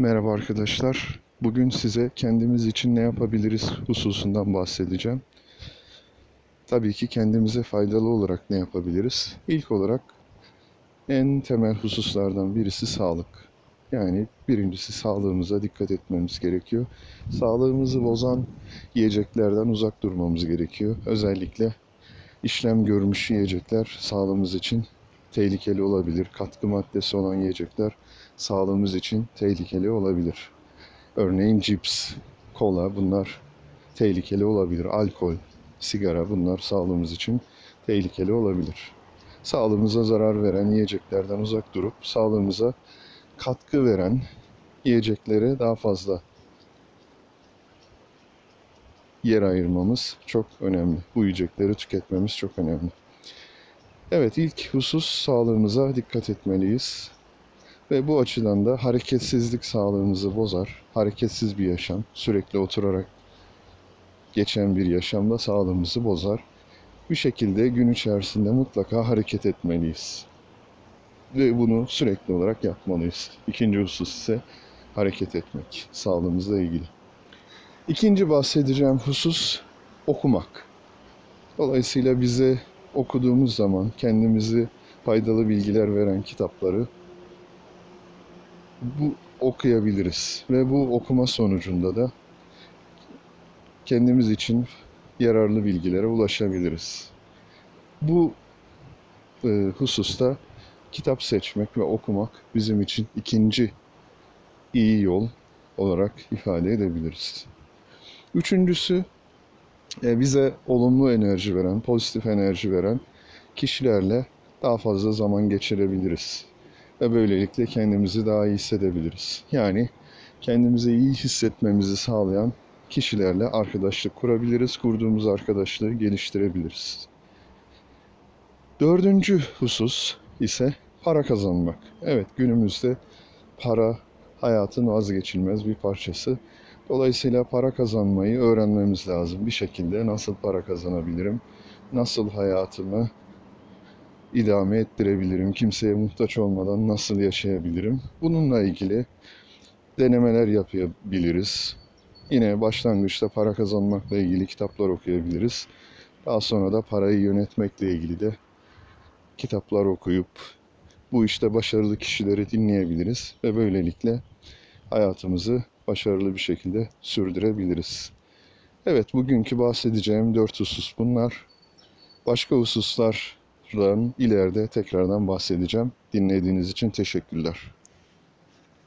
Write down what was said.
Merhaba arkadaşlar. Bugün size kendimiz için ne yapabiliriz hususundan bahsedeceğim. Tabii ki kendimize faydalı olarak ne yapabiliriz? İlk olarak en temel hususlardan birisi sağlık. Yani birincisi sağlığımıza dikkat etmemiz gerekiyor. Sağlığımızı bozan yiyeceklerden uzak durmamız gerekiyor. Özellikle işlem görmüş yiyecekler sağlığımız için tehlikeli olabilir. Katkı maddesi olan yiyecekler sağlığımız için tehlikeli olabilir. Örneğin cips, kola bunlar tehlikeli olabilir. Alkol, sigara bunlar sağlığımız için tehlikeli olabilir. Sağlığımıza zarar veren yiyeceklerden uzak durup sağlığımıza katkı veren yiyeceklere daha fazla yer ayırmamız çok önemli. Bu yiyecekleri tüketmemiz çok önemli. Evet ilk husus sağlığımıza dikkat etmeliyiz. Ve bu açıdan da hareketsizlik sağlığımızı bozar. Hareketsiz bir yaşam, sürekli oturarak geçen bir yaşamda sağlığımızı bozar. Bir şekilde gün içerisinde mutlaka hareket etmeliyiz. Ve bunu sürekli olarak yapmalıyız. İkinci husus ise hareket etmek, sağlığımızla ilgili. İkinci bahsedeceğim husus okumak. Dolayısıyla bize okuduğumuz zaman kendimizi faydalı bilgiler veren kitapları bu okuyabiliriz ve bu okuma sonucunda da kendimiz için yararlı bilgilere ulaşabiliriz. Bu e, hususta kitap seçmek ve okumak bizim için ikinci iyi yol olarak ifade edebiliriz. Üçüncüsü bize olumlu enerji veren, pozitif enerji veren kişilerle daha fazla zaman geçirebiliriz ve böylelikle kendimizi daha iyi hissedebiliriz. Yani kendimizi iyi hissetmemizi sağlayan kişilerle arkadaşlık kurabiliriz. Kurduğumuz arkadaşlığı geliştirebiliriz. Dördüncü husus ise para kazanmak. Evet günümüzde para hayatın vazgeçilmez bir parçası. Dolayısıyla para kazanmayı öğrenmemiz lazım. Bir şekilde nasıl para kazanabilirim? Nasıl hayatımı idame ettirebilirim? Kimseye muhtaç olmadan nasıl yaşayabilirim? Bununla ilgili denemeler yapabiliriz. Yine başlangıçta para kazanmakla ilgili kitaplar okuyabiliriz. Daha sonra da parayı yönetmekle ilgili de kitaplar okuyup bu işte başarılı kişileri dinleyebiliriz ve böylelikle hayatımızı başarılı bir şekilde sürdürebiliriz. Evet bugünkü bahsedeceğim dört husus bunlar. Başka hususlar ileride tekrardan bahsedeceğim. Dinlediğiniz için teşekkürler.